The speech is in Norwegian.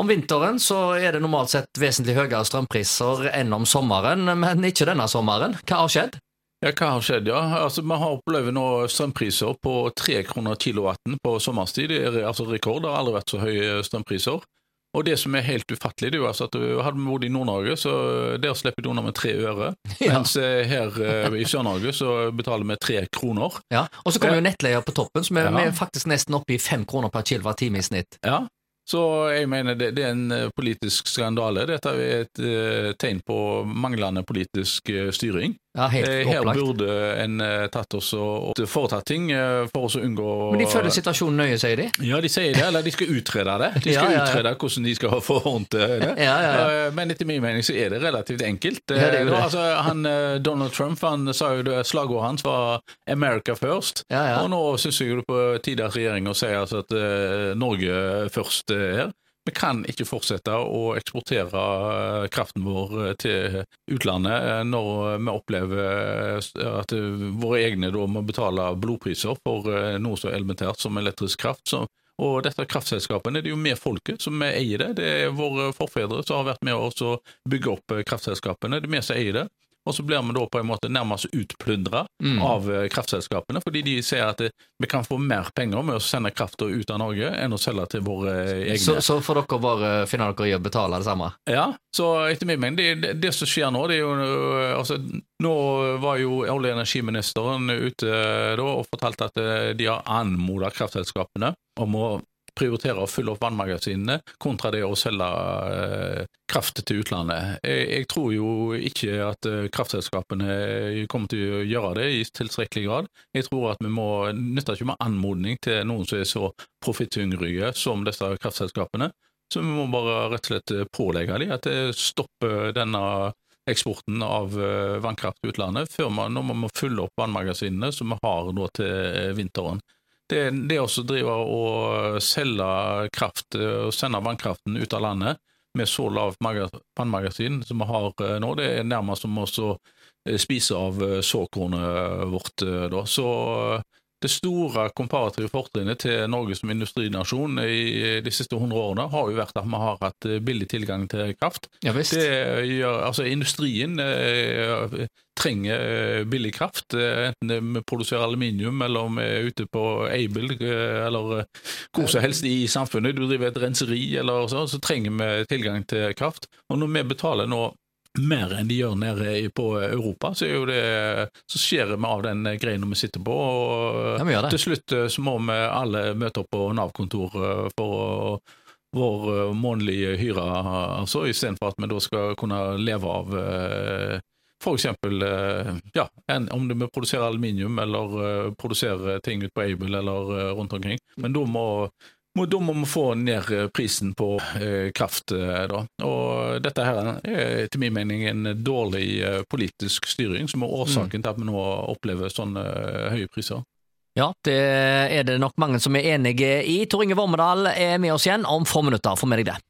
Om vinteren så er det normalt sett vesentlig høyere strømpriser enn om sommeren, men ikke denne sommeren. Hva har skjedd? Ja, hva har skjedd, ja? Altså, Vi har opplevd nå strømpriser på 3 kroner kilowatten på sommerstid. Det er altså rekord, det har aldri vært så høye strømpriser. Og det som er helt ufattelig, det er jo altså at du hadde vi bodd i Nord-Norge, så der slipper du unna med tre øre. Ja. Mens eh, her eh, i Sør-Norge så betaler vi tre kroner. Ja, Og så kommer jo nettleier på toppen, så vi, Ja. er faktisk nesten oppe i fem kroner per kilowattime i snitt. Ja, så jeg mener det, det er en eh, politisk skandale. Dette er et eh, tegn på manglende politisk eh, styring. Ja, Eh, Her burde en eh, tatt oss og foretatt ting eh, for oss å unngå Men de følger situasjonen nøye, sier de. Ja, de sier det, eller de skal utrede det. De skal ja, ja. utrede hvordan de skal få til det. Ja, ja, ja. Men etter min mening så er det relativt enkelt. Ja, det det. Altså, han, Donald Trump han sa jo det, slagordet hans var 'America first'. Ja, ja. Og nå syns jeg det på tide at regjeringa sier altså at Norge først er her. Vi kan ikke fortsette å eksportere eh, kraften vår eh, til utlandet eh, når vi opplever at våre egne må betale blodpriser for noe så elementært som elektrisk kraft. Så, og dette kraftselskapene, det er jo vi folket som eier det. Det er våre forfedre som har vært med oss å bygge opp kraftselskapene. Det er vi som eier det. Og så blir vi da på en måte nærmest utplyndra Mm. av eh, kraftselskapene, fordi de ser at det, vi kan få mer penger med å sende krafta ut av Norge enn å selge til våre eh, egne. Så, så får dere bare finne dere i å betale det samme. Ja, så etter min mening, det, det, det som skjer nå, det er jo altså, Nå var jo olje- og energiministeren ute da og fortalte at de har anmoda kraftselskapene om å prioritere å fylle opp vannmagasinene kontra det å selge øh, kraft til utlandet. Jeg, jeg tror jo ikke at øh, kraftselskapene kommer til å gjøre det i tilstrekkelig grad. Jeg tror at vi må nytte ikke med anmodning til noen som er så profitthungrige som disse kraftselskapene. Så vi må bare rett og slett pålegge dem at det stopper denne eksporten av eh, vannkraft til utlandet, før man, når man må fylle opp vannmagasinene som vi har nå til eh, vinteren. Det, det å drive og selge kraft eh, og sende vannkraften ut av landet med så lavt vannmagasin som vi har eh, nå, det er nærmest som å eh, spise av eh, såkornet vårt. eh, Da. Så eh, det store komparative fortrinnet til Norge som industrinasjon i de siste 100 årene har jo vært at vi har hatt eh, billig tilgang til kraft. Ja visst. Det gjør, altså Industrien eh, trenger eh, billig kraft, eh, enten vi produserer aluminium eller om vi er ute på Aibel eh, eller eh, hvor som helst i samfunnet. Du driver et renseri eller sånn, så trenger vi tilgang til kraft. Og når vi betaler nå mer enn de gjør nede på Europa, så det så skjærer vi av den greina vi sitter på. og Ja. Til slutt eh, så må vi alle møte opp på Nav-kontor eh, for vår eh, månedlige hyre, altså, istedenfor at vi da skal kunne leve av f.eks. ja, om vi produserer aluminium eller produserer ting ut på Aibel eller rundt omkring. Men da må, da må vi få ned eh, prisen på eh, kraft. eh, da. Og dette her er etter min mening en dårlig politisk styring, som er årsaken til at vi nå opplever sånne høye priser. Ja, det er det nok mange som er enige i. Tor Inge Vormedal er med oss igjen om få minutter. Få med deg det.